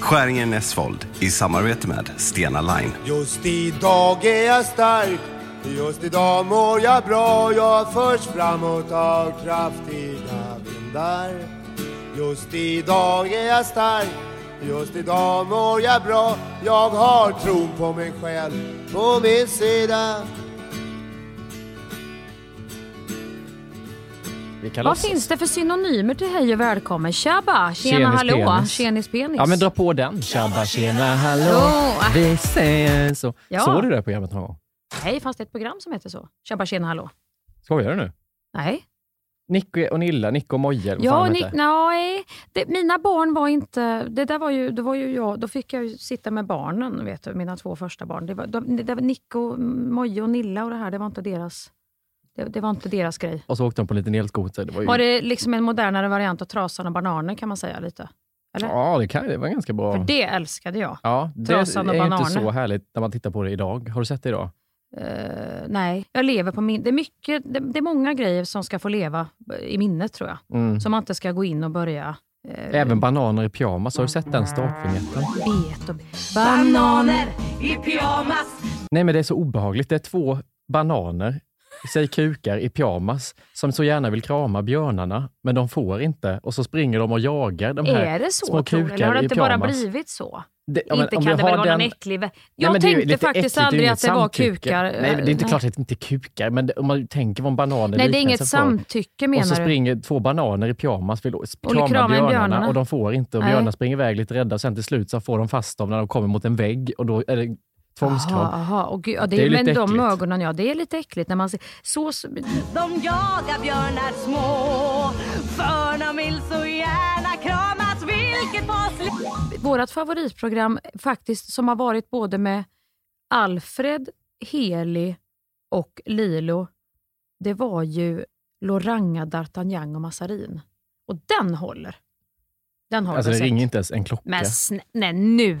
Skäringen Näsfold i samarbete med Stena Line. Just idag är jag stark Just idag mår jag bra. Jag förs framåt av kraftiga vindar. Just idag är jag stark Just idag mår jag bra. Jag har tron på mig själv på min sida. Vad låtsas. finns det för synonymer till hej och välkommen? Tjaba, tjena Tjenis hallå, penis. tjenis penis. Ja men dra på den. Tjabba tjena hallå, Jo. vi säger så. Ja. Såg du det programmet någon gång? Hej, fanns det ett program som heter så? Tjaba, tjena hallå. Skojar du nu? Nej. Nico och Nilla, Nico och Moje, vad Ja, fan de ni, heter. nej, det, mina barn var inte... Det där var ju, det var ju jag, då fick jag ju sitta med barnen, vet du, mina två första barn. Det var, de, det var Nico, Moje och Nilla och det här, det var inte deras, det, det var inte deras grej. Och så åkte de på en liten elskoter. Det var ju... Var det liksom en modernare variant av Trasan och bananer kan man säga lite? Eller? Ja, det, kan, det var ganska bra. För det älskade jag. Ja, det Trasan och är bananer. inte så härligt när man tittar på det idag. Har du sett det idag? Eh, nej, jag lever på min... Det är, mycket, det, det är många grejer som ska få leva i minnet tror jag. Mm. Som man inte ska gå in och börja... eh, Även bananer i pyjamas. Har du sett den startvinjetten? Bet och... Bananer! i pyjamas. Nej, men det är så obehagligt. Det är två bananer, säg kukar, i pyjamas som så gärna vill krama björnarna, men de får inte. Och så springer de och jagar de här Är det så? små tror du? kukar Eller har det i inte bara pyjamas. blivit så? Det, ja, men inte kan du det väl vara den- någon äcklig... Nej, Jag det är ju tänkte faktiskt det är aldrig att det var kukar. Nej, det är inte Nej. klart att det inte är kukar, men det, om man tänker vad en banan är Nej, det är inget samtycke menar Och så du? springer två bananer i pyjamas, vill krama björnarna, björnarna. och de får inte. Och Nej. björnarna springer iväg lite rädda och sen till slut så får de fast dem när de kommer mot en vägg och då är det tvångskram. Aha, aha. Och gud, ja, det, Det är är lite men de ögonen, ja. Det är lite äckligt när man ser... Så, så, De jagar björnar små För de vill så gärna kramas Vilket passligt vårt favoritprogram faktiskt som har varit både med Alfred, Heli och Lilo, det var ju Loranga, D'Artagnan och Massarin. Och den håller. Den har Alltså det sett. ringer inte ens en klocka. Men nej, nu!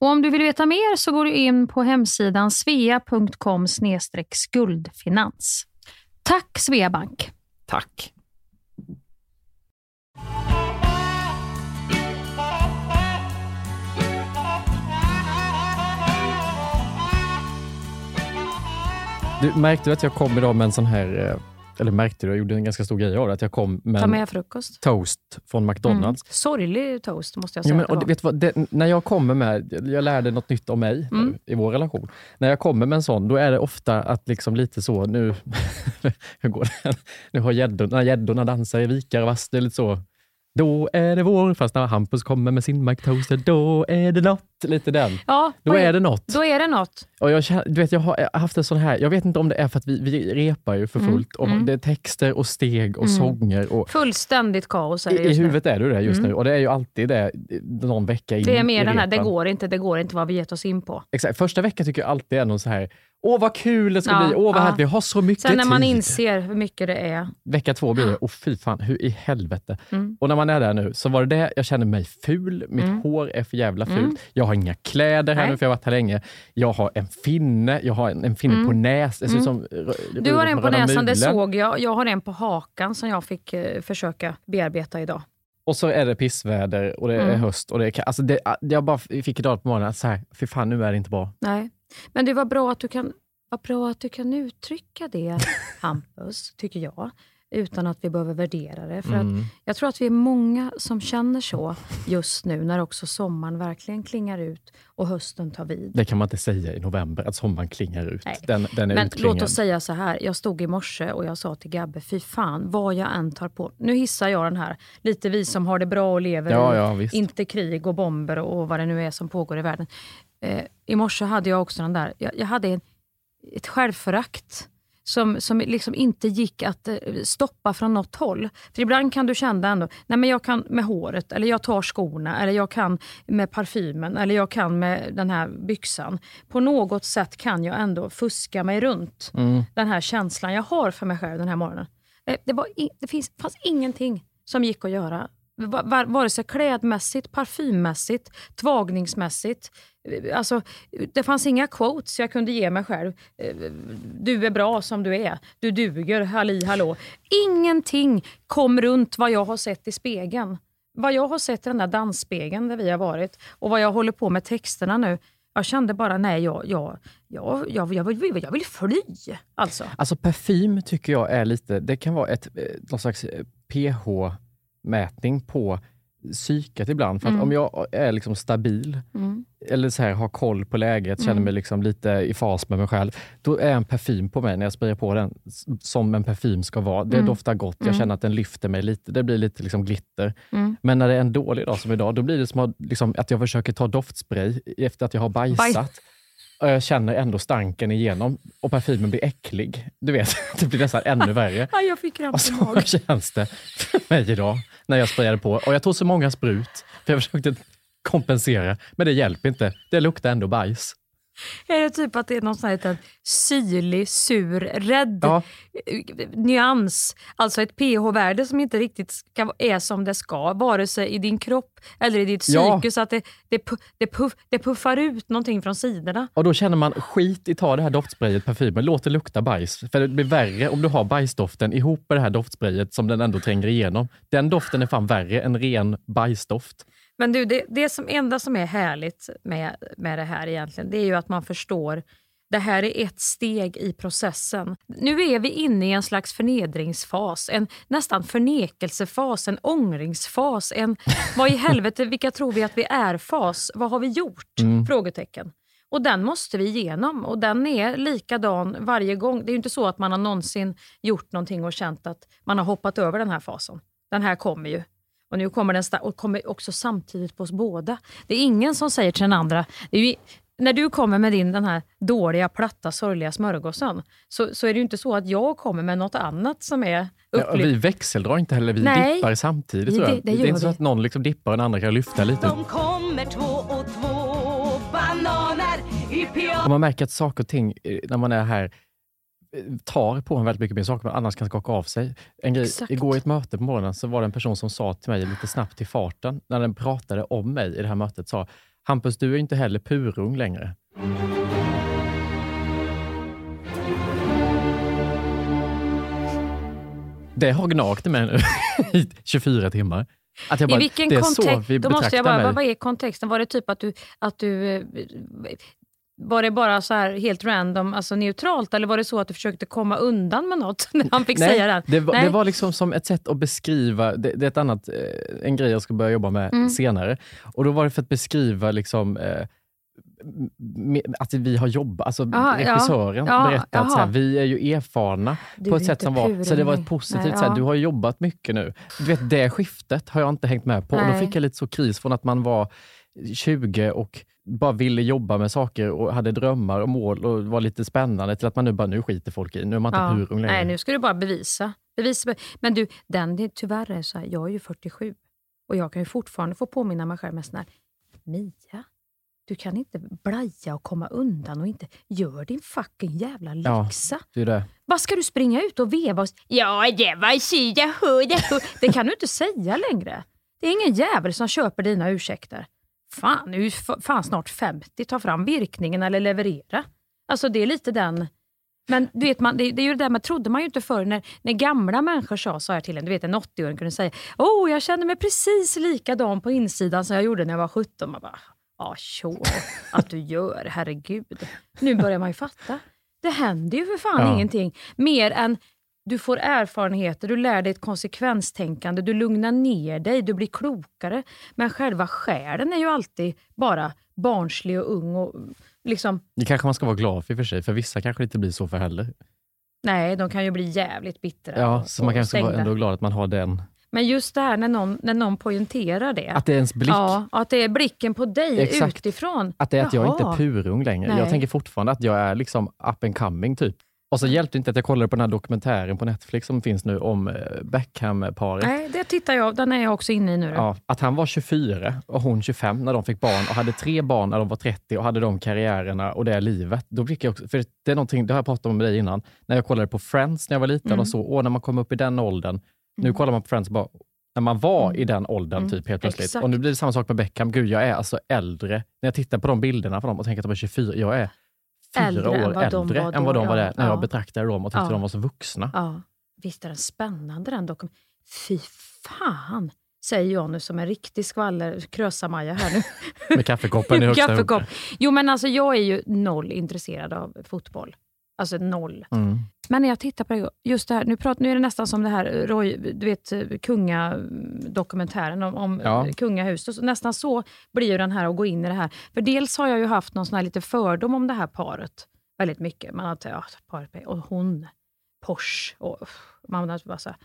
Och om du vill veta mer så går du in på hemsidan svea.com skuldfinans. Tack Sveabank! Tack! Du, märkte du att jag kom idag med en sån här, eh, eller märkte du, jag gjorde en ganska stor grej av det, att jag kom med Ta med frukost. toast från Mm. McDonalds. Sorglig toast måste jag Ja, säga. men, att det och, det- vet vad, det, när jag kommer med, jag lärde något nytt om mig Mm. nu, i vår relation. När jag kommer med en sån, då är det ofta att liksom lite så, nu, hur går det? Nu har gäddorna, gäddorna dansar i vikar och vass, det är lite så, då är det vår, fast när Hampus kommer med sin McToaster, då är det något. Lite den. ja, Då är det något. Då är det något. Och jag, du vet, jag har haft en sån här, jag vet inte om det är för att vi, vi repar ju för Mm, fullt. Och mm. Det är texter och steg och sånger. Och Fullständigt kaos är det i, I just nu. huvudet är du det just Mm. nu och det är ju alltid det någon vecka in Det är mer den här, det går inte, det går inte vad vi gett oss in på. Exakt. Första veckan tycker jag alltid är någon så här, åh vad kul det ska Ja, bli, åh vad ja. vi har så mycket Sen när man tid. inser hur mycket det är. Vecka två blir det, åh fy fan, hur i helvete. Mm. Och när man är där nu så var det det, jag känner mig ful, mitt Mm. hår är för jävla fult, Mm. jag har inga kläder här Nej. nu för jag har varit här länge. Jag har en finne, jag har en, en finne Mm. på näs, det ser ut som Mm. r- Du har en på näsan, det mulen. såg jag. Jag har en på hakan som jag fick eh, försöka bearbeta idag. Och så är det pissväder och det är Mm. höst och det är alltså det, Jag bara fick idag på morgonen att så här, fy fan nu är det inte bra. Nej. Men det var bra att du kan, vad bra att du kan uttrycka det, Hampus, tycker jag. Utan att vi behöver värdera det. För att Mm. jag tror att vi är många som känner så just nu, när också sommaren verkligen klingar ut och hösten tar vid. Det kan man inte säga i november, att sommaren klingar ut. Nej. Den, den är Men utklingad. låt oss säga så här, jag stod i morse och jag sa till Gabbe, fy fan vad jag än tar på. Nu hissar jag den här, lite vi som har det bra och lever Ja, ja, inte krig och bomber och vad det nu är som pågår i världen. Eh, I morse hade jag också den där, jag, jag hade en, ett självförakt som, som liksom inte gick att eh, stoppa från något håll. För ibland kan du känna ändå, nej men jag kan med håret, eller jag tar skorna, eller jag kan med parfymen, eller jag kan med den här byxan. På något sätt kan jag ändå fuska mig runt Mm. den här känslan jag har för mig själv den här morgonen. Eh, Det, var det finns, fanns ingenting som gick att göra. Vare sig klädmässigt, parfymmässigt, tvagningsmässigt. Eh, alltså, det fanns inga quotes jag kunde ge mig själv. Eh, du är bra som du är. Du duger. Halli hallå. Ingenting kom runt vad jag har sett i spegeln. Vad jag har sett i den där dansspegeln där vi har varit och vad jag håller på med texterna nu. Jag kände bara, nej, jag, jag, jag, jag, jag, vill, jag vill fly. Alltså. Alltså parfym tycker jag är lite, det kan vara ett, eh, någon slags PH pH-mätning på psyket ibland. För att Mm. om jag är liksom stabil, Mm. eller så här, har koll på läget, känner Mm. mig liksom lite i fas med mig själv, då är en parfym på mig när jag sprayar på den som en parfym ska vara. Det Mm. doftar gott, jag Mm. känner att den lyfter mig lite, det blir lite liksom glitter. Mm. Men när det är en dålig dag som idag, då blir det som att, liksom, att jag försöker ta doftspray efter att jag har bajsat. Och jag känner ändå stanken igenom och parfymen blir äcklig. Du vet, det blir nästan ännu värre. Jag fick kramp Och i så magen. känns det för mig idag när jag sprayade på. Och jag tog så många sprut, för jag försökte kompensera. Men det hjälper inte. Det luktar ändå bajs. Är det typ att det är någon sån här syrlig, sur, rädd Ja. nyans? Alltså ett pH-värde som inte riktigt ska, är som det ska, vare sig i din kropp eller i ditt Ja. psyke. Så att det, det, det, puff, det puffar ut någonting från sidorna. Och då känner man skit i ta det här doftsprayet, parfymen, låt det lukta bajs. För det blir värre om du har bajsdoften ihop med det här doftsprayet som den ändå tränger igenom. Den doften är fan värre än ren bajsdoft. Men du, det, det som enda som är härligt med, med det här egentligen, det är ju att man förstår det här är ett steg i processen. Nu är vi inne i en slags förnedringsfas, en nästan förnekelsefas, en ångringsfas, en vad i helvete, vilka tror vi att vi är-fas? Vad har vi gjort? Mm. Frågetecken. Och den måste vi igenom och den är likadan varje gång. Det är ju inte så att man har någonsin gjort någonting och känt att man har hoppat över den här fasen. Den här kommer ju. Och nu kommer den och kommer också samtidigt på oss båda. Det är ingen som säger till den andra, det är ju, när du kommer med din den här dåliga, platta, sorgliga smörgåsen så, så är det ju inte så att jag kommer med något annat som är Ja, upplyft. vi växeldrar inte heller, vi Nej. dippar samtidigt. Jag. det- det är inte så att någon liksom dippar och den andra kan lyfta lite. De kommer två och två bananer i piano Och man märker att saker och ting, eh, när man är här, tar på en väldigt mycket mer saker man annars kan skaka av sig. En grej, Exakt. igår i ett möte på morgonen så var det en person som sa till mig lite snabbt i farten, när den pratade om mig i det här mötet, sa Hampus, du är inte heller purung längre. Det har gnagt i mig nu i 24 timmar. Att jag bara, I vilken det är så kontext? vi Då måste jag bara, mig. vad, vad är kontexten? Var det typ att du, att du eh, var det bara så här helt random, alltså neutralt eller var det så att du försökte komma undan med något när han fick säga det? Det var, Nej. det var liksom som ett sätt att beskriva, det, det är ett annat, eh, en grej jag ska börja jobba med Mm. senare. Och då var det för att beskriva liksom, eh, att vi har jobbat, alltså Aha, ja. regissören Ja, berättade att så här, vi är ju erfarna Du på ett sätt som var, så det var ett positivt Nej, så här, ja. du har jobbat mycket nu. Du vet, det skiftet har jag inte hängt med på. Och då Nej. fick jag lite så kris från att man var 20 och bara ville jobba med saker och hade drömmar och mål och var lite spännande till att man nu bara, nu skiter folk i, nu är man inte Ja. purung längre. Nej, nu ska du bara bevisa. bevisa. Men du, den, det, tyvärr är så här, jag är ju 47 och jag kan ju fortfarande få påminna mig själv med sån här, Mia, du kan inte blaja och komma undan och inte gör din fucking jävla Ja. läxa. Det är det. Vad ska du springa ut och veva och Ja, det var si. Det kan du inte säga längre. Det är ingen jävel som köper dina ursäkter. Fan, du är fan snart 50. Ta fram virkningen eller leverera. Alltså det är lite den... Men du vet, man, det, det är ju det där med, trodde man ju inte förr när, när gamla människor sa så här till en. Du vet en 80-åring kunde säga oh, jag känner mig precis likadan på insidan som jag gjorde när jag var 17. Man bara, ja sure att du gör, herregud. Nu börjar man ju fatta. Det händer ju för fan Ja. ingenting mer än du får erfarenheter, du lär dig ett konsekvenstänkande, du lugnar ner dig, du blir klokare. Men själva själen är ju alltid bara barnslig och ung. Och liksom, Det kanske man ska vara glad för i och för sig, för vissa kanske inte blir så för heller. nej, de kan ju bli jävligt bittra Ja, så man kanske ska vara ändå glad att man har den. Men just det här när någon, när någon poängterar det. Att det är ens blick. Ja, att det är blicken på dig Exakt. utifrån. Att det är att jag inte Jaha. är purung längre. Nej. Jag tänker fortfarande att jag är liksom up and coming typ. Och så hjälpte inte att jag kollade på den här dokumentären på Netflix som finns nu om eh, Beckham-paret. Nej, det tittar jag Den är jag också inne i nu. Ja, att han var 24 och hon 25 när de fick barn och hade tre barn när de var 30 och hade de karriärerna och det livet. Då fick jag också, för det är någonting, det har jag pratat om med dig innan, när jag kollade på Friends när jag var liten Mm. och så, åh, när man kom upp i den åldern. Nu kollar man på Friends bara, när man var i den åldern Mm. typ helt plötsligt. Exakt. Och nu blir det samma sak med Beckham. Gud, jag är alltså äldre. När jag tittar på de bilderna på dem och tänker att de är 24, jag är fyra Äldre än år vad de var vad då, de var där, när Ja. jag betraktade dem och tyckte Ja. de var så vuxna. Ja, visst är den spännande den dokumentären. Fy fan, säger jag nu som en riktig skvaller krösa-Maja här nu. Med kaffekoppen i högsta. Kaffekopp. Jo men alltså jag är ju noll intresserad av fotboll. Alltså noll. Mm. Men när jag tittar på det, just det här, nu, prat, nu är det nästan som det här Roy, du vet kungadokumentären om, om Ja. kungahuset. Nästan så blir ju den här att gå in i det här. För dels har jag ju haft någon sån här lite fördom om det här paret. Väldigt mycket. Man har tänkt, ja, paret, och hon, Porsche och man har bara så, här.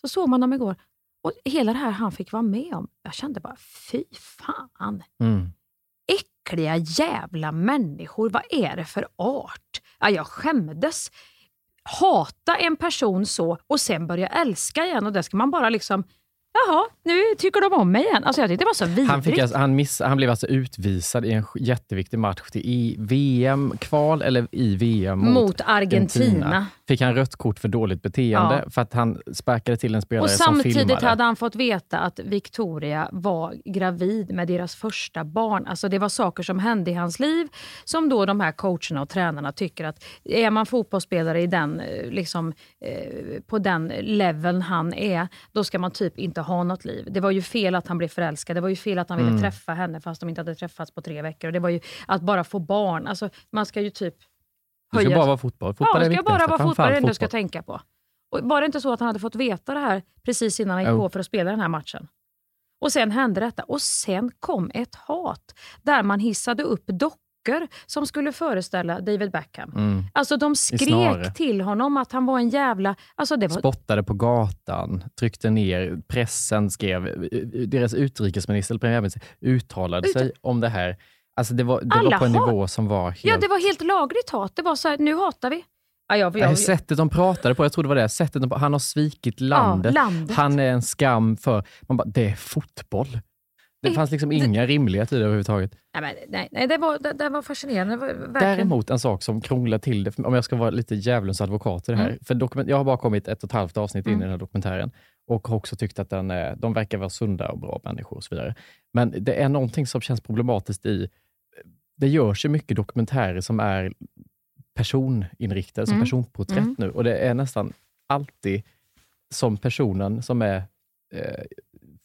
så såg man dem igår. Och hela det här han fick vara med om, jag kände bara fy fan Mm. Äckliga jävla människor. Vad är det för art? Ja, jag skämdes. Hata en person så och sen börja älska igen och det ska man bara liksom, jaha, nu tycker de om mig igen. Alltså jag tyckte det var så vidrigt. Han, fick alltså, han, miss, han blev alltså utvisad i en jätteviktig match till i VM-kval eller i VM mot, mot Argentina. Fick han rött kort för dåligt beteende Ja. för att han sparkade till en spelare Och som samtidigt filmade. hade han fått veta att Victoria var gravid med deras första barn. Alltså det var saker som hände i hans liv som då de här coacherna och tränarna tycker att är man fotbollsspelare i den, eh, liksom, eh, på den leveln han är, då ska man typ inte ha något liv. Det var ju fel att han blev förälskad. Det var ju fel att han ville Mm. träffa henne fast de inte hade träffats på tre veckor. Och Det var ju att bara få barn. Alltså man ska ju typ det ska bara vara fotboll. Fotboll Ja, är det ska bara vara fotboll, det är det du ska tänka på. Och var det inte så att han hade fått veta det här precis innan han gick på för att spela den här matchen? Och sen hände detta. Och sen kom ett hat där man hissade upp dockor som skulle föreställa David Beckham. Mm. Alltså de skrek till honom att han var en jävla... Alltså det var, Spottade på gatan, tryckte ner, pressen skrev, deras utrikesminister eller premiärminister uttalade Ut- sig om det här. Alltså det var, det var på en hat. nivå som var helt... ja, det var helt lagligt hat. Det var så här, nu hatar vi. Ja, jag, jag, sättet de pratade på, jag tror det var det, sättet de, han har svikit landet. landet. Han är en skam för... Man bara, det är fotboll. Det Eh, fanns liksom inga rimligheter i det överhuvudtaget. nej, men, nej, nej, det, var, det, det var fascinerande. Det var verkligen- Däremot en sak som krånglar till det, om jag ska vara lite djävulens advokat i det här. Mm. För dokument, jag har bara kommit ett och ett halvt avsnitt in Mm. i den här dokumentären och har också tyckt att den är, de verkar vara sunda och bra människor och så vidare. Men det är någonting som känns problematiskt i... Det görs ju mycket dokumentärer som är personinriktade, som Mm. personporträtt Mm. nu och det är nästan alltid som personen som är eh,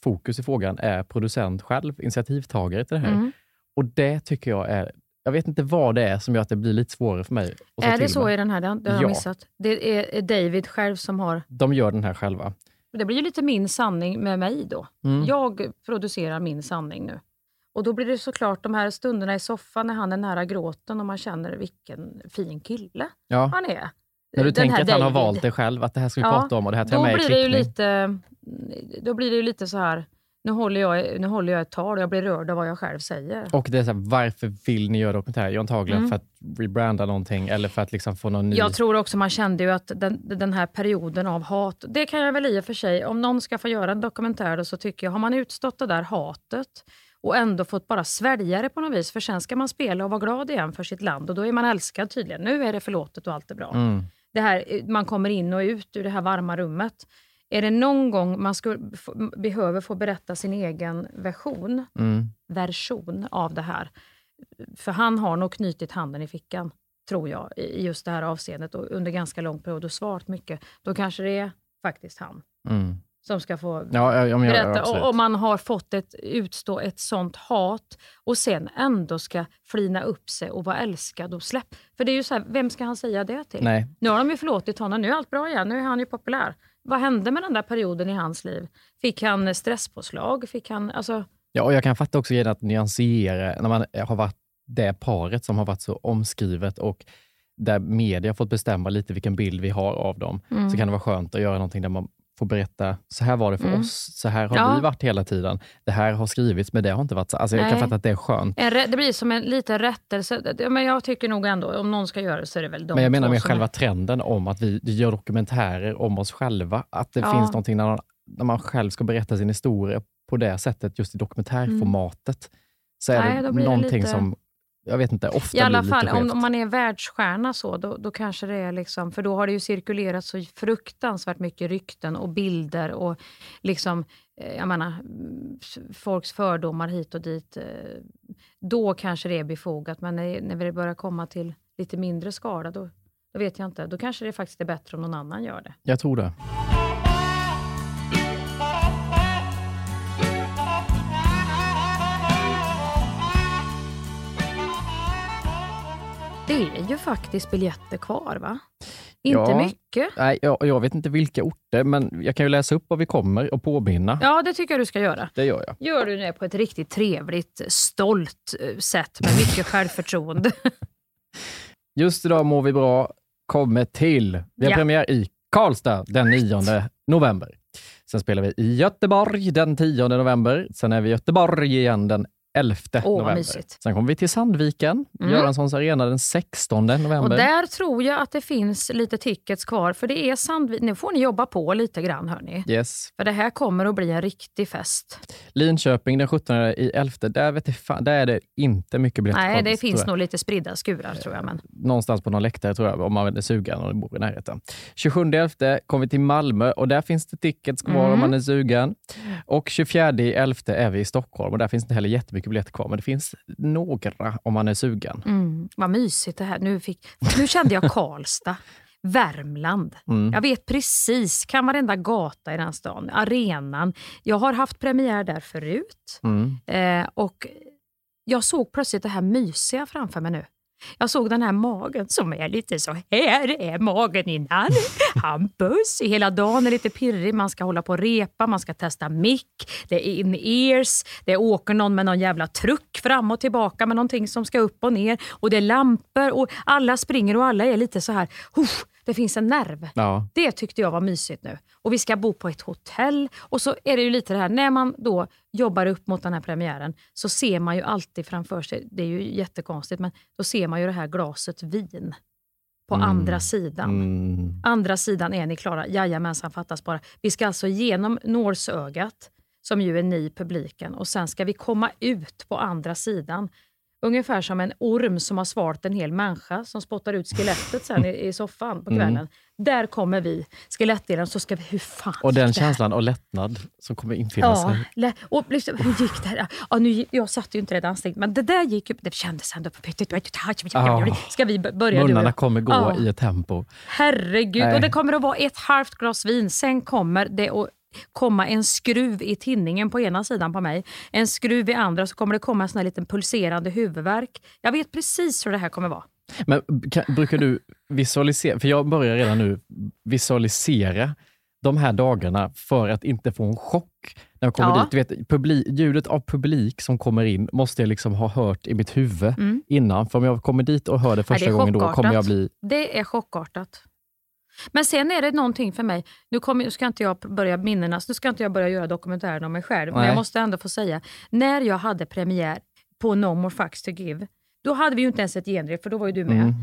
fokus i frågan är producent själv, initiativtagare till det här. Mm. Och det tycker jag är jag vet inte vad det är som gör att det blir lite svårare för mig. Är det så mig. i den här? Det har jag Ja. missat. Det är är David själv som har... De gör den här själva. Det blir ju lite min sanning med mig då. Mm. Jag producerar min sanning nu. Och då blir det såklart de här stunderna i soffan när han är nära gråten och man känner vilken fin kille Ja. han är. När du Den tänker att han har valt det själv, att det här ska vi Ja, prata om och det här tar jag med blir, det ju lite, då blir det ju lite så här, nu håller, jag, nu håller jag ett tal och jag blir rörd av vad jag själv säger. Och det är så här, varför vill ni göra dokumentär? Jo, antagligen Mm. för att rebranda någonting eller för att liksom få någon ny... Jag tror också man kände ju att den, den här perioden av hat, det kan jag väl i och för sig, om någon ska få göra en dokumentär då, så tycker jag, har man utstått det där hatet och ändå fått bara svälja det på något vis, för sen ska man spela och vara glad igen för sitt land och då är man älskad tydligen. Nu är det förlåtet och allt är bra. Mm. Det här, man kommer in och ut ur det här varma rummet. Är det någon gång man skulle, behöver få berätta sin egen version, Mm. version av det här, för han har nog knutit handen i fickan, tror jag, i i just det här avseendet och under ganska lång period och svarat mycket, då kanske det är faktiskt han Mm. Som ska få Ja, jag- berätta. absolut. Och om man har fått ett, utstå ett sånt hat och sen ändå ska flina upp sig och vara älskad och släpp. För det är ju så här, vem ska han säga det till? Nej. Nu har de ju förlåtit honom, nu är allt bra igen, nu är han ju populär. Vad hände med den där perioden i hans liv? Fick han stresspåslag? Fick han, alltså, Ja, och jag kan fatta också att nyansera, när man har varit det paret som har varit så omskrivet och där media fått bestämma lite vilken bild vi har av dem, Mm. så kan det vara skönt att göra någonting där man får berätta, så här var det för Mm. oss, så här har Ja. vi varit hela tiden. Det här har skrivits, men det har inte varit så. Alltså, jag kan fatta att det är skönt. det blir som en liten rättelse. Men jag tycker nog ändå, om någon ska göra det så är det väl de Men jag menar med själva är- trenden om att vi gör dokumentärer om oss själva. Att det Ja. finns någonting när, när man själv ska berätta sin historia på det sättet, just i dokumentärformatet. Så är Nej, det någonting lite- som, jag vet inte, ofta I alla fall, om, om man är världsstjärna så, då, då kanske det är liksom, för då har det ju cirkulerat så fruktansvärt mycket rykten och bilder och liksom, eh, jag menar, mm, folks fördomar hit och dit. eh, Då kanske det är befogat, men när, när vi börjar komma till lite mindre skala, då, då vet jag inte. Då kanske det faktiskt är bättre om någon annan gör det. Jag tror det. Det är ju faktiskt biljetter kvar, va? Inte Ja. mycket. Nej, jag, jag vet inte vilka orter, men jag kan ju läsa upp var vi kommer och påminna. Ja, det tycker jag du ska göra. Det gör jag. Gör du det på ett riktigt trevligt, stolt eh, sätt med mycket självförtroende. Just idag mår vi bra. Kommer till. Vi har Ja. premiär i Karlstad den 9 november. Sen spelar vi i Göteborg den 10 november. Sen är vi i Göteborg igen den 11 vad november. mysigt. Sen kommer vi till Sandviken, Mm. Göranssons arena den 16 november. Och där tror jag att det finns lite tickets kvar, för det är Sandvik. Nu får ni jobba på lite grann, hörni. Yes. För det här kommer att bli en riktig fest. Linköping den 17 i 11. Där, vet jag fan, där är det inte mycket biljetter Nej, det finns nog lite spridda skurar, tror jag. Men någonstans på någon läktare tror jag, om man är sugen och bor i närheten. 27.11 kommer vi till Malmö och där finns det tickets kvar Mm. om man är sugen. Och 24.11 är vi i Stockholm och där finns det heller jättemycket biljetter kvar, men det finns några om man är sugen. mm, vad mysigt det här. Nu, fick, nu kände jag Karlstad. Värmland. Mm. Jag vet precis, kan varenda gata i den stan. Arenan. Jag har haft premiär där förut. Mm. Eh, och jag såg plötsligt det här mysiga framför mig nu. Jag såg den här magen som är lite så här är magen innan. Hampus. Hela dagen är lite pirrig. Man ska hålla på och repa, man ska testa mick, det är in-ears, det åker någon med någon jävla truck fram och tillbaka med någonting som ska upp och ner. Och det är lampor och alla springer och alla är lite så här, "Huff, det finns en nerv. Ja. Det tyckte jag var mysigt nu. Och vi ska bo på ett hotell. Och så är det ju lite det här, när man då jobbar upp mot den här premiären så ser man ju alltid framför sig, det är ju jättekonstigt, men då ser man ju det här glaset vin på Mm. andra sidan. Mm. Andra sidan är ni klara? Jajamensan, fattas bara. Vi ska alltså genom nålsögat, som ju är ni publiken, och sen ska vi komma ut på andra sidan. Ungefär som en orm som har svalt en hel människa som spottar ut skelettet sen i, i soffan på Mm. kvällen. Där kommer vi, skelettdelen, så ska vi... Hur fan Och den känslan av lättnad som kommer infinna Ja, sig. och liksom, hur gick det här? Ja, nu, jag satt ju inte redan stängt, men det där gick ju... Det kändes ändå... Ja. Ska vi börja Munnarna kommer gå Ja. i ett tempo. Herregud, Nej. och det kommer att vara ett halvt glas vin. Sen kommer det att komma en skruv i tinningen på ena sidan på mig, en skruv i andra, så kommer det komma en sån här liten pulserande huvudvärk. Jag vet precis hur det här kommer vara. Men kan, brukar du visualisera, för jag börjar redan nu visualisera de här dagarna för att inte få en chock. När jag kommer Ja. dit, du vet, publik, ljudet av publik som kommer in måste jag liksom ha hört i mitt huvud innan. För om jag kommer dit och hör det första Mm. det gången, då kommer jag bli... Det är chockartat. Men sen är det någonting för mig, nu, kommer, nu ska inte jag börja minnena, nu ska inte jag börja göra dokumentären om mig själv, men Nej. jag måste ändå få säga, när jag hade premiär på No More Fucks To Give, då hade vi ju inte ens ett genrep, för då var ju du med. Mm.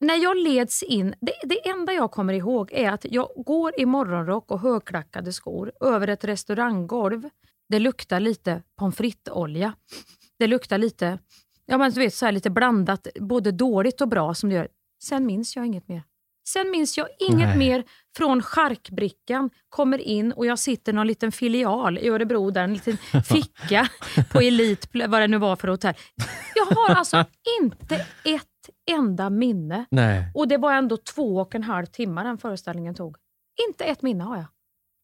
När jag leds in, det, det enda jag kommer ihåg är att jag går i morgonrock och högklackade skor över ett restauranggolv. Det luktar lite pommes frites-olja. Det luktar lite, ja men du vet, så lite blandat, både dåligt och bra som det gör. Sen minns jag inget mer. Sen minns jag inget Nej. mer från charkbrickan, kommer in och jag sitter i någon liten filial i Örebro, där en liten ficka på Elit, vad det nu var för hotell. Jag har alltså inte ett enda minne. Nej. Och det var ändå två och en halv timme den föreställningen tog. Inte ett minne har jag.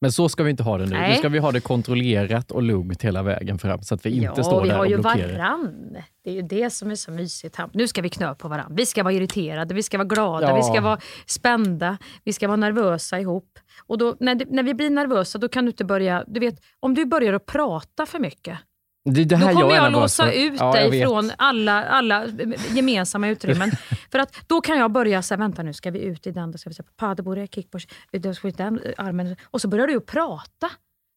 Men så ska vi inte ha det nu. Nu Nej. ska vi ha det kontrollerat och lugnt hela vägen fram, så att vi inte ja, står vi där har och ju blockerar. varann. Det är ju det som är så mysigt. Nu ska vi knö på varann. Vi ska vara irriterade, vi ska vara glada, Ja. vi ska vara spända, vi ska vara nervösa ihop. Och då, när, när vi blir nervösa, då kan du inte börja... Du vet, om du börjar att prata för mycket, Det det då här kommer jag, jag, låsa för. ut Ja, dig från alla, alla gemensamma utrymmen. för att då kan jag börja säga, vänta nu ska vi ut i den, då ska vi på padelbordet, kickboard, då ska vi ut den armen. Och så börjar du prata.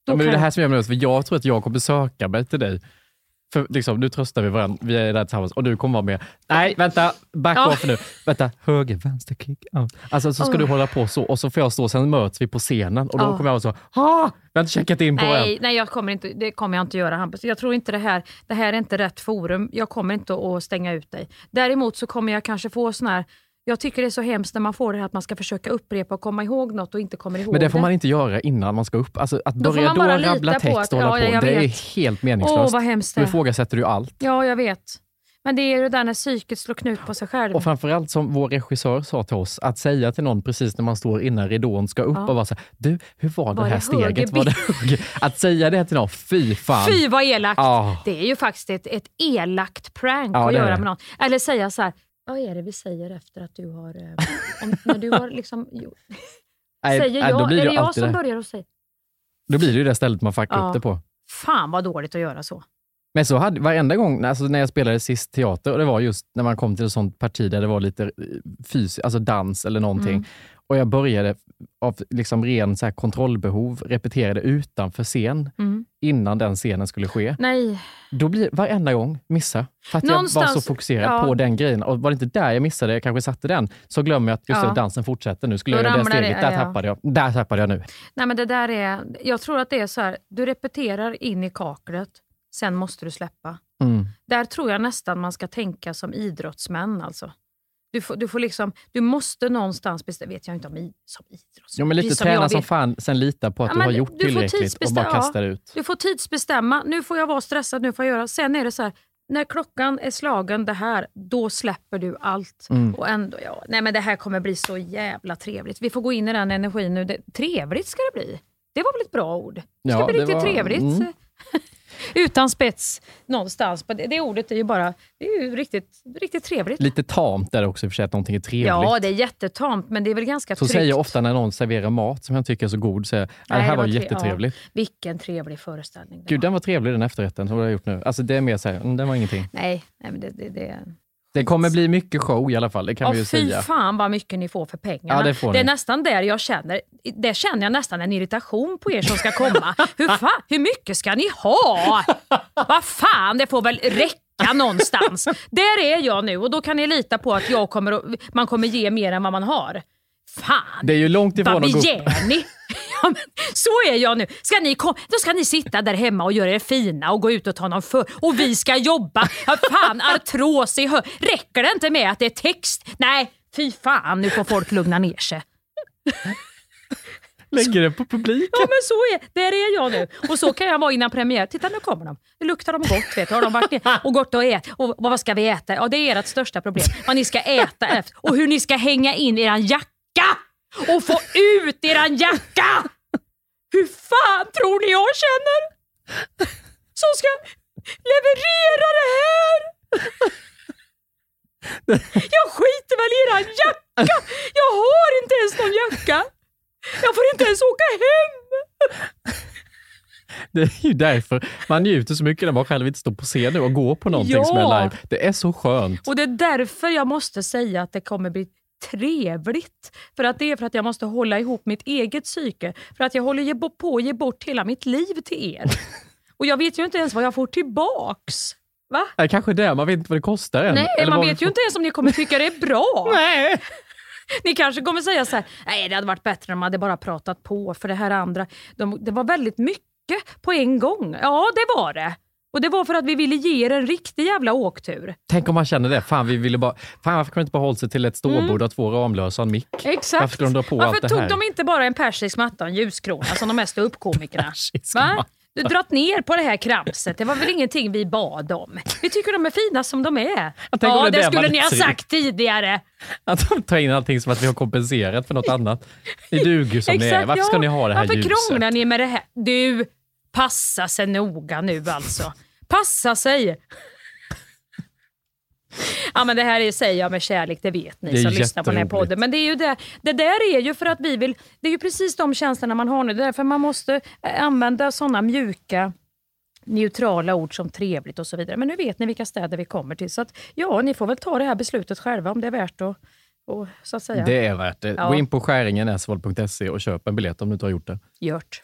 Då Ja, men det är det här som gör mig nervös, för jag tror att jag kommer söka mig till dig. För liksom, nu tröstar vi varandra, vi är där tillsammans och du kommer vara med. Nej, vänta, back off nu. Vänta, höger, vänster, kick, out. Alltså så ska du hålla på så och så får jag stå, sen möts vi på scenen och då Ja. kommer jag vara så, ah, vi har inte checkat in på Nej, än. nej jag kommer inte, det kommer jag inte göra Hampus. Jag tror inte det här, det här är inte rätt forum. Jag kommer inte att stänga ut dig. Däremot så kommer jag kanske få sån här, jag tycker det är så hemskt när man får det här att man ska försöka upprepa och komma ihåg något och inte kommer ihåg Men det får det. man inte göra innan man ska upp. Alltså att Då börja då rabbla på text att- och hålla ja, på, det är vet. helt meningslöst. Åh vad hemskt det Då är. ifrågasätter du allt. Ja, jag vet. Men det är det där när psyket slår knut på sig själv. Och framförallt som vår regissör sa till oss, att säga till någon precis när man står innan ridån ska upp Ja. och vara så här, du, hur var det Var här det steget? Var det höger? Att säga det till någon, fy fan. Fy vad elakt! Ja. Det är ju faktiskt ett, ett elakt prank Ja, att det är göra det. med någon. Eller säga så här, vad är det vi säger efter att du har... eh, Om, när du har liksom, jo, Nej, säger nej, då jag, blir är det jag som det. börjar att säga? Då blir det ju det stället man fuckar Ja. upp det på. Fan vad dåligt att göra så. Men så hade, varenda gång alltså när jag spelade sist teater, och det var just när man kom till ett sånt parti där det var lite fysiskt, alltså dans eller någonting. Mm. Och jag började av liksom ren så här kontrollbehov repetera det utanför scen Mm. innan den scenen skulle ske. Nej, Då blir varenda gång missa. För att jag var Någonstans- så fokuserad ja. på den grejen. Och var det inte där jag missade, jag kanske satte den, så glömmer jag att just Ja. det, dansen fortsätter. Nu skulle Då jag göra det ramlar det- steget, där ja. tappade jag. Där tappade jag nu. nej men det där är... Jag tror att det är så här, du repeterar in i kaklet, sen måste du släppa. Mm. Där tror jag nästan man ska tänka som idrottsmän. Alltså. Du, får, du, får liksom, du måste någonstans bestämma, vet jag inte om i, som idrottsmän. Jo, men lite som träna som fan, sen lita på att Ja, du har gjort du tillräckligt och bara kasta ut. Du får tidsbestämma, nu får jag vara stressad, nu får jag göra. Sen är det så här, när klockan är slagen det här, då släpper du allt. Mm. Och ändå, ja, nej men det här kommer bli så jävla trevligt. Vi får gå in i den energin nu. Det, trevligt ska det bli. Det var väl ett bra ord? Det ska Ja, bli riktigt var- trevligt. mm. Utan spets någonstans. Det, det ordet är ju bara det är ju riktigt, riktigt trevligt. Lite tamt är det också i och för sig, att någonting är trevligt. Ja, det är jättetamt, men det är väl ganska så tryggt. säger jag ofta när någon serverar mat som jag tycker är så god, säger jag, "Ja, det Nej, här var, var tre- jättetrevligt. Vilken trevlig föreställning. Gud, var. den var trevlig den efterrätten som jag har gjort nu. Alltså det är mer såhär, mm, den var ingenting. Nej, nej men det, det, det, Det kommer bli mycket show i alla fall, det kan Ja, vi ju fy säga. fan vad mycket ni får för pengarna. Ja, det får är ni. nästan där jag känner, där känner jag nästan en irritation på er som ska komma. hur, fan, hur mycket ska ni ha? Vad fan, det får väl räcka någonstans. Där är jag nu och då kan ni lita på att jag kommer att, man kommer ge mer än vad man har. Fan, Det är ju långt ifrån vad att gå... begär ni? Ja, så är jag nu. Ska ni kom, då ska ni sitta där hemma och göra er fina och gå ut och ta någon för Och vi ska jobba. Ja, fan, artros i hö. Räcker det inte med att det är text? Nej, fy fan, nu får folk lugna ner sig. Lägger det på publiken. Ja men så är, där är jag nu. Och så kan jag vara innan premiär. Titta nu kommer de. Nu luktar de gott. Vet du. Har de varit ner och gått och ätit. Och vad ska vi äta? Ja det är ert största problem. Vad ni ska äta efter. Och hur ni ska hänga in eran jacka. Och få ut eran jacka! Hur fan tror ni jag känner? Som ska leverera det här? Jag skiter väl i eran jacka! Jag har inte ens någon jacka! Jag får inte ens åka hem! Det är ju därför man njuter så mycket när man själv inte står på scen nu och går på någonting Ja. som är live. Det är så skönt. Och det är därför jag måste säga att det kommer bli trevligt. För att det är för att jag måste hålla ihop mitt eget psyke. För att jag håller ge- på att ge bort hela mitt liv till er. Och jag vet ju inte ens vad jag får tillbaks. Va? Är kanske det, man vet inte vad det kostar än. Nej, Eller man vet ju inte ens om ni kommer tycka det är bra. Nej. Ni kanske kommer säga så här, nej det hade varit bättre om de hade bara pratat på för det här andra. De, det var väldigt mycket på en gång. Ja, det var det. Och det var för att vi ville ge er en riktig jävla åktur. Tänk om man känner det. Fan, vi ville bara, fan varför kan vi inte bara hålla sig till ett ståbord och två Ramlösa och en mick? Mm. Exakt. Varför ska de dra på Varför allt det tog här? de inte bara en persisk matta och en ljuskrona som de mest uppkomikerna? Va? Du dratt ner på det här kramset. Det var väl ingenting vi bad om. Vi tycker de är fina som de är. Ja, det det skulle ni ha sagt tidigare. Att de tar in allting som att vi har kompenserat för något annat. Ni duger som ni är. Varför ska ni ha det här Varför ljuset? krånglar ni med det här? Du, passa sig noga nu alltså. Passa sig! Ja, men det här är, säger jag med kärlek, det vet ni Det som lyssnar på den här podden. Men det, är ju det, det där är ju för att vi vill, det är ju precis de känslorna man har nu. Det är därför man måste eh, använda sådana mjuka neutrala ord som trevligt och så vidare. Men nu vet ni vilka städer vi kommer till. Så att, ja, ni får väl ta det här beslutet själva om det är värt att, och, så att säga, Det är värt det. Ja. Gå in på skäringen och köp en biljett om du inte har gjort det. gjort.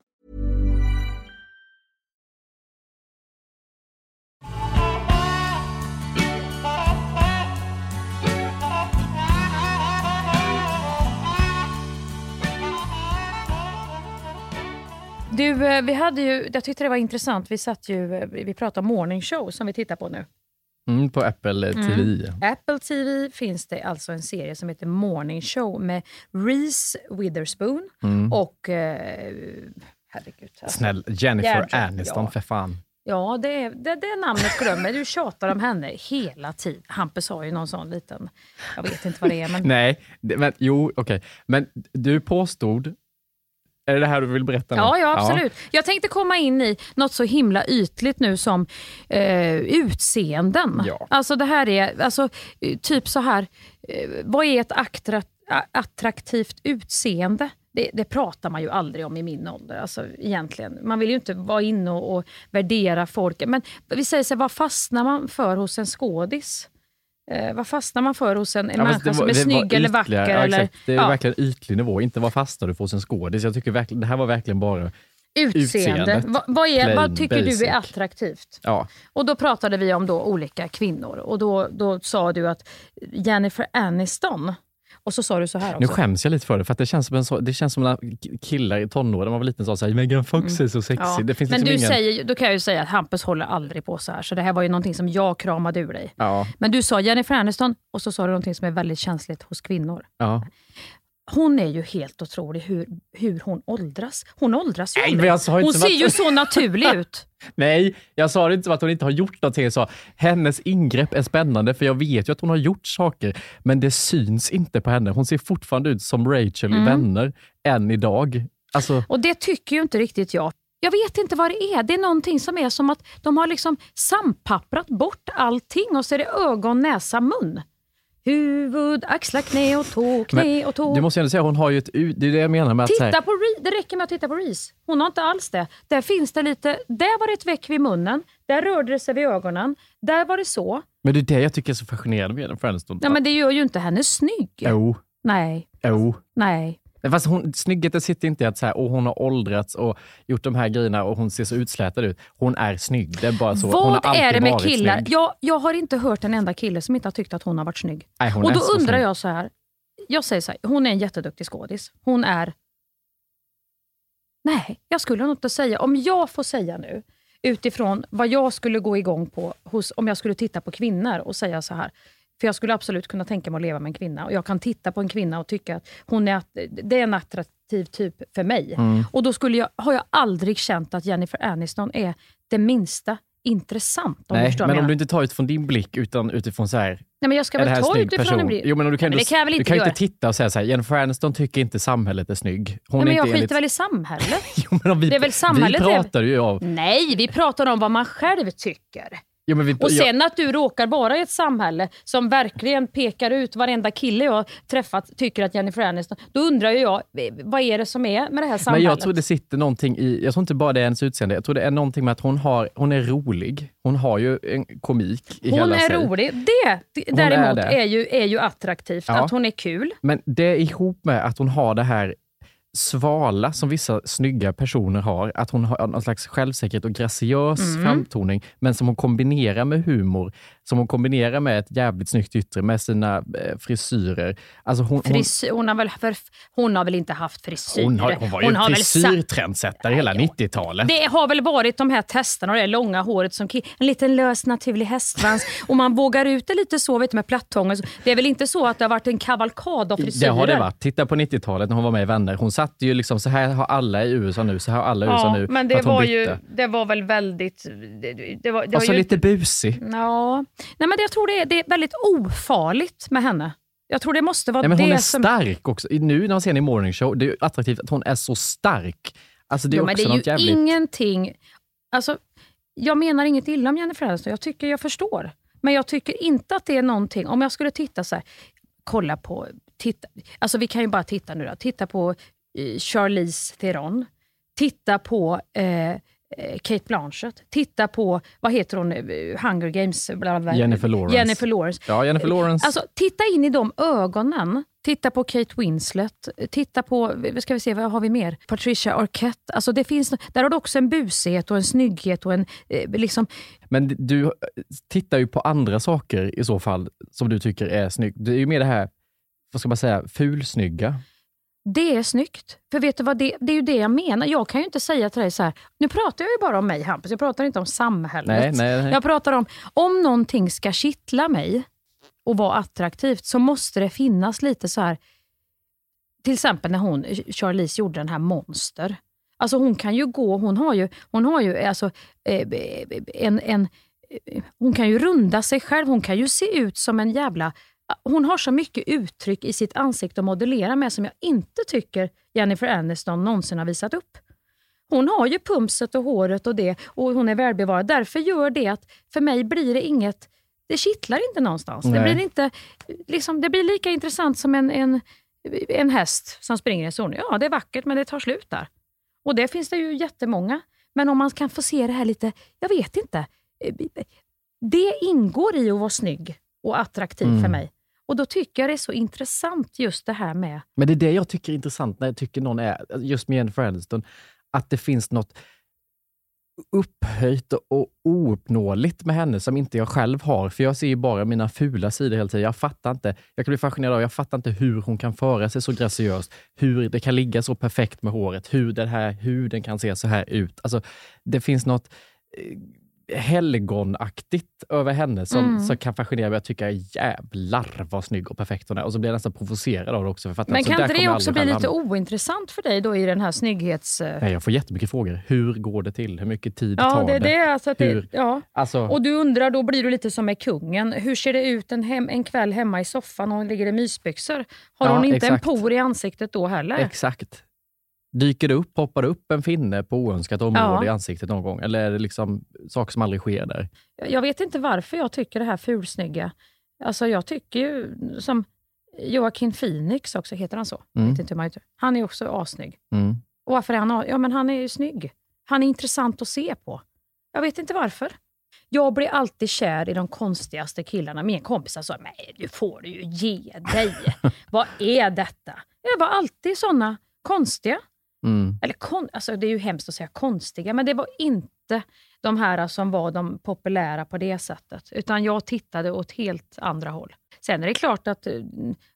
Du, eh, vi hade ju, jag tyckte det var intressant. Vi satt ju, eh, vi pratade om morning show som vi tittar på nu. Mm, på Apple Mm. TV. Apple TV finns det alltså en serie som heter Morning Show med Reese Witherspoon och... Eh, herregud. alltså. Snäll Jennifer Järntrött, Aniston, ja. för fan. Ja, det, är- det, det namnet glömmer du. tjatar om henne hela tiden. Hampus har ju någon sån liten... Jag vet inte vad det är, men... Nej, det, men, jo, okej. Men du påstod... Är det det här du vill berätta nu? Ja, ja, absolut. Jag tänkte komma in i något så himla ytligt nu som eh, utseenden. Ja. Alltså det här är, alltså, typ så här, eh, vad är ett attraktivt utseende? Det, det pratar man ju aldrig om i min ålder. Alltså, egentligen. Man vill ju inte vara inne och, och värdera folk. Men vi säger så här, vad fastnar man för hos en skådis? Eh, vad fastnar man för hos en, en Ja, människa var- som är snygg eller vacker? Ja, eller, exakt. Det är ja, verkligen ytlig nivå, inte vad fastnar du för hos en skådis. Jag tycker verkligen, det här var verkligen bara... utseende. Va, vad, är, vad tycker basic. du är attraktivt? Ja, Och då pratade vi om då olika kvinnor och då, då sa du att Jennifer Aniston, och så sa du så här nu också. skäms jag lite för det, för att det känns som, en så, det känns som när killar i tonåren, när man var liten, sa såhär, Megan Fox är så sexig. Mm. Ja. Det finns Men liksom du ingen... säger, då kan jag ju säga att Hampus håller aldrig på så här, så det här var ju någonting som jag kramade ur dig. Ja, Men du sa Jennifer Aniston och så sa du någonting som är väldigt känsligt hos kvinnor. ja. Hon är ju helt otrolig hur, hur hon åldras. Hon åldras ju Nej, aldrig. Hon ser ju så naturlig ut. Nej, jag sa det inte som att hon inte har gjort någonting. Jag sa hennes ingrepp är spännande, för jag vet ju att hon har gjort saker, men det syns inte på henne. Hon ser fortfarande ut som Rachel Mm. i Vänner, än idag. Alltså, Och det tycker ju inte riktigt jag. Jag vet inte vad det är. Det är någonting som är som att de har liksom sampapprat bort allting och så är det ögon, näsa, mun. Huvud, axlar, knä och tå, knä och tå. du måste ju ändå säga, hon har ju ett Det är det jag menar med att... Titta på Reese. Det räcker med att titta på Reese. Hon har inte alls det. Där finns det lite, där var det ett veck vid munnen, där rörde det sig vid ögonen, där var det så. Men det är det jag tycker är så fascinerande med Jennifer Aniston. Ja, men det gör ju inte henne snygg. Jo, Nej, jo. nej. Fast hon, snyggheten sitter inte i att så här, och hon har åldrats och gjort de här grejerna och hon ser så utslätad ut. Hon är snygg. Det är bara så. hon har Vad är det med killar? Jag, jag har inte hört en enda kille som inte har tyckt att hon har varit snygg. Nej, och då undrar snygg. jag så här. Jag säger så här, hon är en jätteduktig skådis. Hon är Nej, jag skulle nog inte säga. Om jag får säga nu, utifrån vad jag skulle gå igång på hos, om jag skulle titta på kvinnor och säga så här. För jag skulle absolut kunna tänka mig att leva med en kvinna. Och Jag kan titta på en kvinna och tycka att hon är, det är en attraktiv typ för mig. Mm. Och då skulle jag, har jag aldrig känt att Jennifer Aniston är det minsta intressant. Om du Nej, men om menar. du inte tar utifrån din blick utan utifrån så här, Nej, men jag ska väl ta utifrån person? en bli- Jo, men du kan, Nej, men kan du inte kan ju inte titta och säga så här, Jennifer Aniston tycker inte samhället är snygg. Hon Nej, men jag skiter väl i samhället. Jo, men om vi, Det är väl samhället Vi pratar ju av... Nej, vi pratar om vad man själv tycker. Jo, men vi, Och sen att du råkar vara i ett samhälle som verkligen pekar ut varenda kille jag träffat tycker att Jennifer Aniston. Då undrar ju jag, vad är det som är med det här Men samhället? jag tror det sitter någonting i, jag tror inte bara det är hennes utseende, jag tror det är någonting med att hon, har, hon är rolig. Hon har ju en komik i hon hela är sig. rolig. Det d- Hon är däremot det. är, ju, är ju attraktivt, Ja. att hon är kul. Men det är ihop med att hon har det här svala som vissa snygga personer har. Att hon har någon slags självsäkerhet och graciös Mm. framtoning, men som hon kombinerar med humor. Som hon kombinerar med ett jävligt snyggt yttre, med sina eh, frisyrer. Alltså hon, hon, Fris, hon, har väl för, hon har väl inte haft frisyr? hon, har, hon var ju Hon en frisyrtrendsättare hela 90-talet. Det har väl varit de här testerna och det långa håret som en liten lös naturlig hästsvans och man vågar ut det lite så vet med plattången. Det är väl inte så att det har varit en kavalkad av frisyrer? Det har det varit. Titta på 90-talet när hon var med i Vänner. Hon satt ju liksom, så här har alla i USA nu, så här har alla i USA Ja, nu. men det hon var, ju, bytte. det var väl väldigt... Det, det var, det Och så ju, lite busig. Ja, nej men jag tror det är, det är väldigt ofarligt med henne. Jag tror det måste vara Nej, men hon det är som... stark också. Nu när man ser henne i Morning Show, det är attraktivt att hon är så stark. Alltså det är Jo, också men det är ju jävligt... ingenting... Alltså, jag menar inget illa om Jennifer Aniston. Jag tycker jag förstår. Men jag tycker inte att det är någonting... Om jag skulle titta så här, kolla på... Titta, alltså vi kan ju bara titta nu då. Titta på eh, Charlize Theron. Titta på eh, Kate Blanchett. Titta på, vad heter hon, eh, Hunger Games? Bla bla. Jennifer Lawrence. Jennifer Lawrence. Ja, Jennifer Lawrence. Alltså, titta in i de ögonen. Titta på Kate Winslet. Titta på, vad ska vi se, vad har vi mer? Patricia Arquette. Alltså det finns, där har du också en busighet och en snygghet och en... Eh, liksom, Men du eh, tittar ju på andra saker i så fall som du tycker är snyggt. Det är ju mer det här, vad ska man säga, fulsnygga. Det är snyggt. För vet du vad, det, det är ju det jag menar. Jag kan ju inte säga till dig så här, nu pratar jag ju bara om mig Hampus, jag pratar inte om samhället. Nej, nej, nej. Jag pratar om, om någonting ska kittla mig och vara attraktivt så måste det finnas lite så här, till exempel när hon, Charlize gjorde den här Monster. Alltså hon kan ju gå, hon har ju, hon har ju alltså, eh, en, en, eh, hon kan ju runda sig själv, hon kan ju se ut som en jävla hon har så mycket uttryck i sitt ansikte att modellera med som jag inte tycker Jennifer Aniston någonsin har visat upp. Hon har ju pumpset och håret och det och hon är välbevarad. Därför gör det att för mig blir det inget, det kittlar inte någonstans. Det blir, inte, liksom, det blir lika intressant som en, en, en häst som springer i en zon. Ja, det är vackert men det tar slut där. Och det finns det ju jättemånga. Men om man kan få se det här lite, jag vet inte. Det ingår i att vara snygg och attraktiv Mm. för mig. Och då tycker jag det är så intressant just det här med Men det är det jag tycker är intressant när jag tycker någon är, just med Jennifer Aniston, att det finns något upphöjt och ouppnåeligt med henne som inte jag själv har. För jag ser ju bara mina fula sidor hela tiden. Jag fattar inte. Jag kan bli fascinerad av, jag fattar inte hur hon kan föra sig så graciöst. Hur det kan ligga så perfekt med håret. Hur den här huden kan se så här ut. Alltså, det finns något eh, helgonaktigt över henne som, Mm. som kan fascinera mig. Jag tycker jävlar vad snygg och perfekt hon är. Och så blir jag nästan provocerad av det också. För jag fattar, Men så kan inte det också bli lite ointressant för dig då i den här snygghets... eh, Nej, jag får jättemycket frågor. Hur går det till? Hur mycket tid Ja, tar det är det. Alltså att det Hur? ja. Alltså, Och du undrar, då blir du lite som med kungen. Hur ser det ut en, hem, en kväll hemma i soffan när hon ligger i mysbyxor? Har Ja, hon inte exakt. en por i ansiktet då heller? exakt. Dyker det upp, poppar det upp en finne på oönskat område Ja. i ansiktet någon gång? Eller är det liksom saker som aldrig sker där? Jag vet inte varför jag tycker det här fulsnygga. Alltså jag tycker ju som Joaquin Phoenix också, heter han så? Mm. Vet inte hur man heter. Han är också assnygg. Mm. Och varför är han Ja, men han är ju snygg. Han är intressant att se på. Jag vet inte varför. Jag blir alltid kär i de konstigaste killarna. Mina kompisar sa, nej du får du ju ge dig. Vad är detta? Jag var alltid såna konstiga. Mm. Eller kon, alltså det är ju hemskt att säga konstiga, men det var inte de här som var de populära på det sättet. Utan jag tittade åt helt andra håll. Sen är det klart att, eh,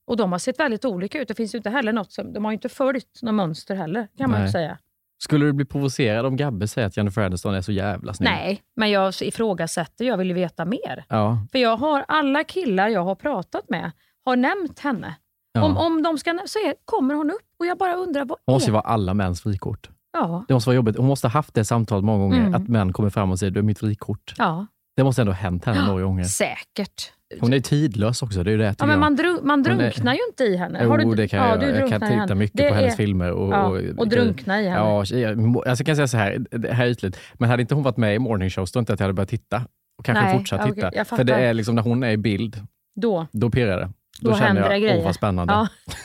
och de har sett väldigt olika ut. Det finns inte heller något som, de har inte följt något mönster heller, kan man Nej. säga. Skulle du bli provocerad om Gabbe säger att Jennifer Aniston är så jävla snygg? Nej, men jag ifrågasätter. Jag vill ju veta mer. Ja. För jag har alla killar jag har pratat med har nämnt henne. Ja. Om, om de ska så är, kommer hon upp och jag bara undrar vad Hon måste ju är... vara alla mäns frikort. Ja, Det måste vara jobbigt. Hon måste ha haft det samtalet många gånger, Mm. att män kommer fram och säger du är mitt frikort. ja, Det måste ändå ha hänt henne några gånger. säkert. Hon är tidlös också, det är det Ja, men man, dru- man det- drunknar ju inte i henne. Jo, Har du, det kan ja, jag göra. Jag kan titta mycket Det på hennes är- filmer. Och, ja, och, och drunkna i henne. Ja, jag, alltså jag kan säga så här, det här är ytligt, men hade inte hon varit med i Morning Show, så tror jag inte att jag hade börjat titta. Och kanske Nej, fortsatt okej, titta. För det är liksom när hon är i bild, Då, då pirrar det. Då, då känner jag, grejer. åh vad spännande. Ja.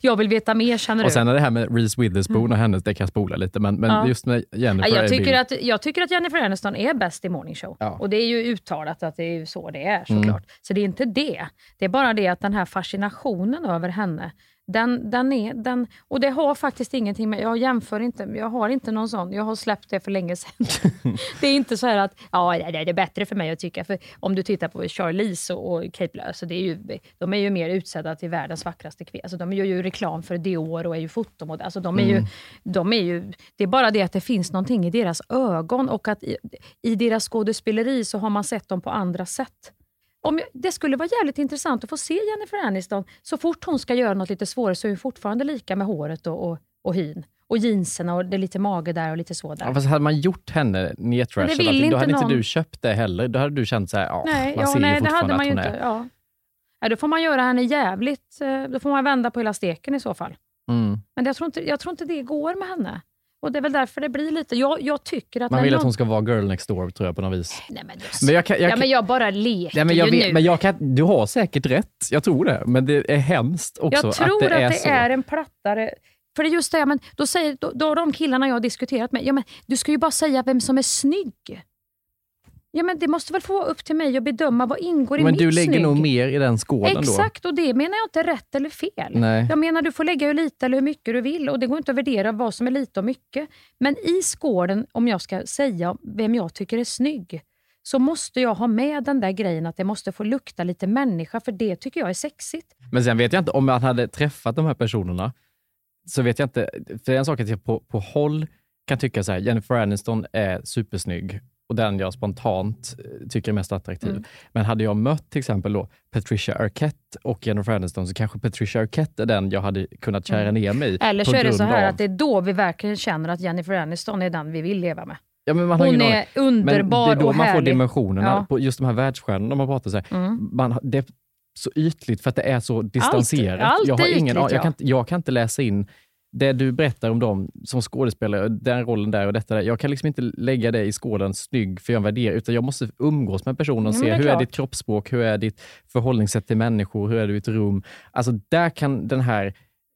Jag vill veta mer känner Och du. sen är det här med Reese Witherspoon och hennes, det kan jag spola lite, men, men Ja. just med Jennifer Ja, jag, tycker bild. att, jag tycker att Jennifer Aniston är bäst i Morning Show. Ja. Mm. Och det är ju uttalat att det är så det är såklart. Så det är inte det. Det är bara det att den här fascinationen över henne, den, den är, den, och det har faktiskt ingenting med, jag jämför inte, jag har inte någon sån, jag har släppt det för länge sedan. det är inte så här att, ja det är bättre för mig att tycka, för om du tittar på Charlize och, och Kate Blood, så det är ju, de är ju mer utsedda till världens vackraste kvinnor. Alltså de gör ju reklam för Dior och är ju fotomodell. Alltså de är ju, de är ju, det är bara det att det finns någonting i deras ögon och att i, i deras skådespeleri så har man sett dem på andra sätt. Om jag, det skulle vara jävligt intressant att få se Jennifer Aniston. Så fort hon ska göra något lite svårare så är hon fortfarande lika med håret och, och, och hyn. Och jeanserna och det är lite mage där och lite så där. Ja, fast hade man gjort henne nedtrashad, det då inte hade någon. inte du köpt det heller. Då hade du känt så här, ja, nej, man ja, ser nej ju det fortfarande hade man att hon inte. är. Ja. Nej, då får man göra henne jävligt... eh, Då får man vända på hela steken i så fall. Mm. Men jag tror, inte, jag tror inte det går med henne. Och Det är väl därför det blir lite... Jag, jag tycker att... Man vill att någon- hon ska vara girl next door, tror jag på något vis. Nej, men, just, Men jag kan, jag ja, men jag bara leker Ja, men jag ju vet, nu. men jag kan, du har säkert rätt, jag tror det. Men det är hemskt också Jag tror att det är så. en plattare... För det är just det, men då säger då, då de killarna jag har diskuterat med, ja, men du ska ju bara säga vem som är snygg. Ja, men det måste väl få vara upp till mig att bedöma vad ingår i Men mitt du lägger snygg. nog mer i den skålen då. Exakt, och det menar jag inte rätt eller fel. Nej. Jag menar du får lägga hur lite eller hur mycket du vill och det går inte att värdera vad som är lite och mycket. Men i skålen, om jag ska säga vem jag tycker är snygg, så måste jag ha med den där grejen att det måste få lukta lite människa, för det tycker jag är sexigt. Men sen vet jag inte, om man hade träffat de här personerna, så vet jag inte, för det är en sak att jag på, på håll kan tycka så här, Jennifer Aniston är supersnygg och den jag spontant eh, tycker är mest attraktiv. Mm. Men hade jag mött till exempel då Patricia Arquette och Jennifer Aniston, så kanske Patricia Arquette är den jag hade kunnat kära ner mig i. Mm. Eller så är det så här av- att det är då vi verkligen känner att Jennifer Aniston är den vi vill leva med. ja, men man Hon är aning. underbar Men det är då man får härlig. dimensionerna Ja. på just de här världsstjärnorna man pratar så här. Mm. Man, det är så ytligt för att det är så distanserat. allt jag, har ingen, ytligt, jag, ja. kan jag kan inte läsa in det du berättar om dem som skådespelare, den rollen där och detta där. Jag kan liksom inte lägga det i skålen snygg för jag värderar, utan jag måste umgås med personen och Ja, se är hur är klart. ditt kroppsspråk, hur är ditt förhållningssätt till människor, hur är du i ett rum. Alltså där kan den här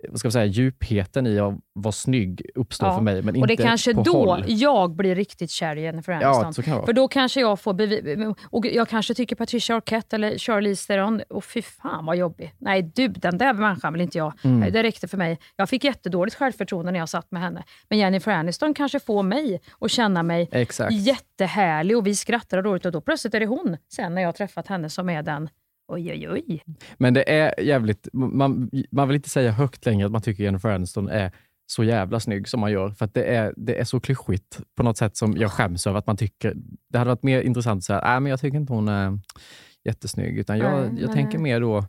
vad ska jag säga, djupheten i att vara snygg uppstå Ja, för mig, men Och det inte är kanske på då håll. jag blir riktigt kär i Jennifer Ja, Aniston. så kan. För då kanske jag får bevi- och jag kanske tycker Patricia Arquette eller Charlize Theron, och fy fan vad jobbig. Nej du, den där människan vill inte jag. Mm. Det räckte för mig. Jag fick jättedåligt självförtroende när jag satt med henne. Men Jennifer Aniston kanske får mig att känna mig Exakt. jättehärlig och vi skrattar och roligt och då plötsligt är det hon sen när jag har träffat henne som är den Oj, oj, oj. Men det är jävligt, man, man vill inte säga högt längre att man tycker Jennifer Aniston är så jävla snygg som man gör, för att det är, det är så klyschigt på något sätt som jag skäms över att man tycker. Det hade varit mer intressant att säga, nej men jag tycker inte hon är jättesnygg, utan jag, Nej, jag men- tänker mer då,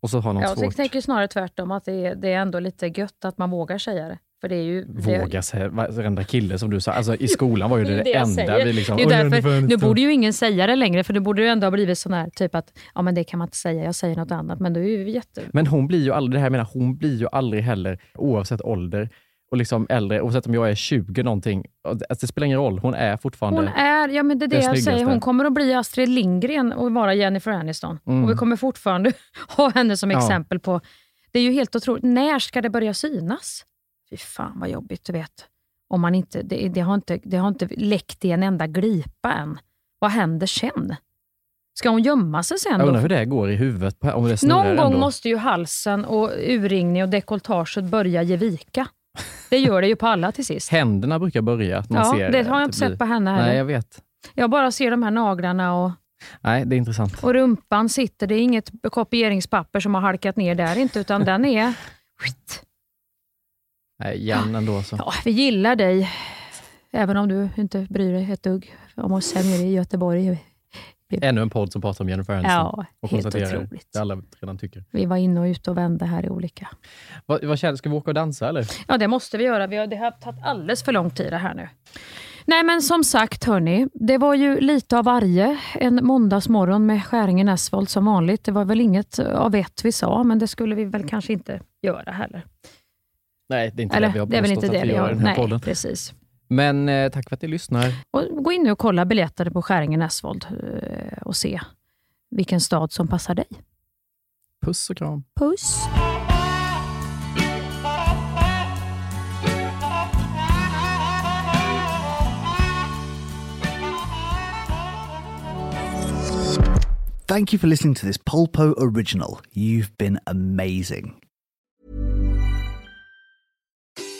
och så har någon Jag svårt, tänker snarare tvärtom, att det är, det är ändå lite gött att man vågar säga det. För det är ju... det- våga säga varenda kille som du sa. Alltså i skolan var ju det, Det det, enda vi liksom... det är "Oj, därför, nu Aniston." borde ju ingen säga det längre, för nu borde det ändå ha blivit sån här, typ att ja, men det kan man inte säga, jag säger något annat. Men då är ju jätte... Men hon blir ju aldrig, det här menar, hon blir ju aldrig heller, oavsett ålder, och liksom äldre, oavsett om jag är 20 någonting, alltså det spelar ingen roll, hon är fortfarande... Hon är, ja men det är det det jag snyggaste. säger, hon kommer att bli Astrid Lindgren och vara Jennifer Aniston. Mm. Och vi kommer fortfarande ha henne som Ja. exempel på... Det är ju helt otroligt. När ska det börja synas? Fy fan vad jobbigt, du vet. Om man inte, det, det, har inte, det har inte läckt i en enda glipa än. Vad händer sen? Ska hon gömma sig sen? jag undrar hur det går i huvudet, på, om det Någon gång ändå. måste ju halsen och urringning och dekolletaget börja ge vika. Det gör det ju på alla till sist. Händerna brukar börja, att man Ja, ser det har jag inte sett blir- på henne heller. Nej, jag vet. Jag bara ser de här naglarna och, Nej, det är intressant. och rumpan sitter. Det är inget kopieringspapper som har halkat ner där inte, utan den är... Skit. Nej, igen ändå. Så. Ja, vi gillar dig, även om du inte bryr dig ett dugg om oss här nere i Göteborg. Ännu en podd som pratar om Jennifer Aniston. Ja, och helt otroligt. det alla redan tycker. Vi var inne och ute och vände här i olika... Vad, vad känner, ska vi åka och dansa eller? Ja, det måste vi göra. Vi har, det har tagit alldeles för lång tid det här nu. Nej, men som sagt, hörni, det var ju lite av varje en måndagsmorgon med Skäringen Asphalt som vanligt. Det var väl inget av ett vi sa, men det skulle vi väl kanske inte göra heller. Nej, det är inte Eller, det vi har det är väl inte det att vi har. i den här Nej, podden. precis. Men eh, tack för att ni lyssnar. Och gå in nu och kolla biljetter på Skäringen Asphalt eh, och se vilken stad som passar dig. Puss och kram. Puss! Thank you for listening to this Polpo original. You've been amazing.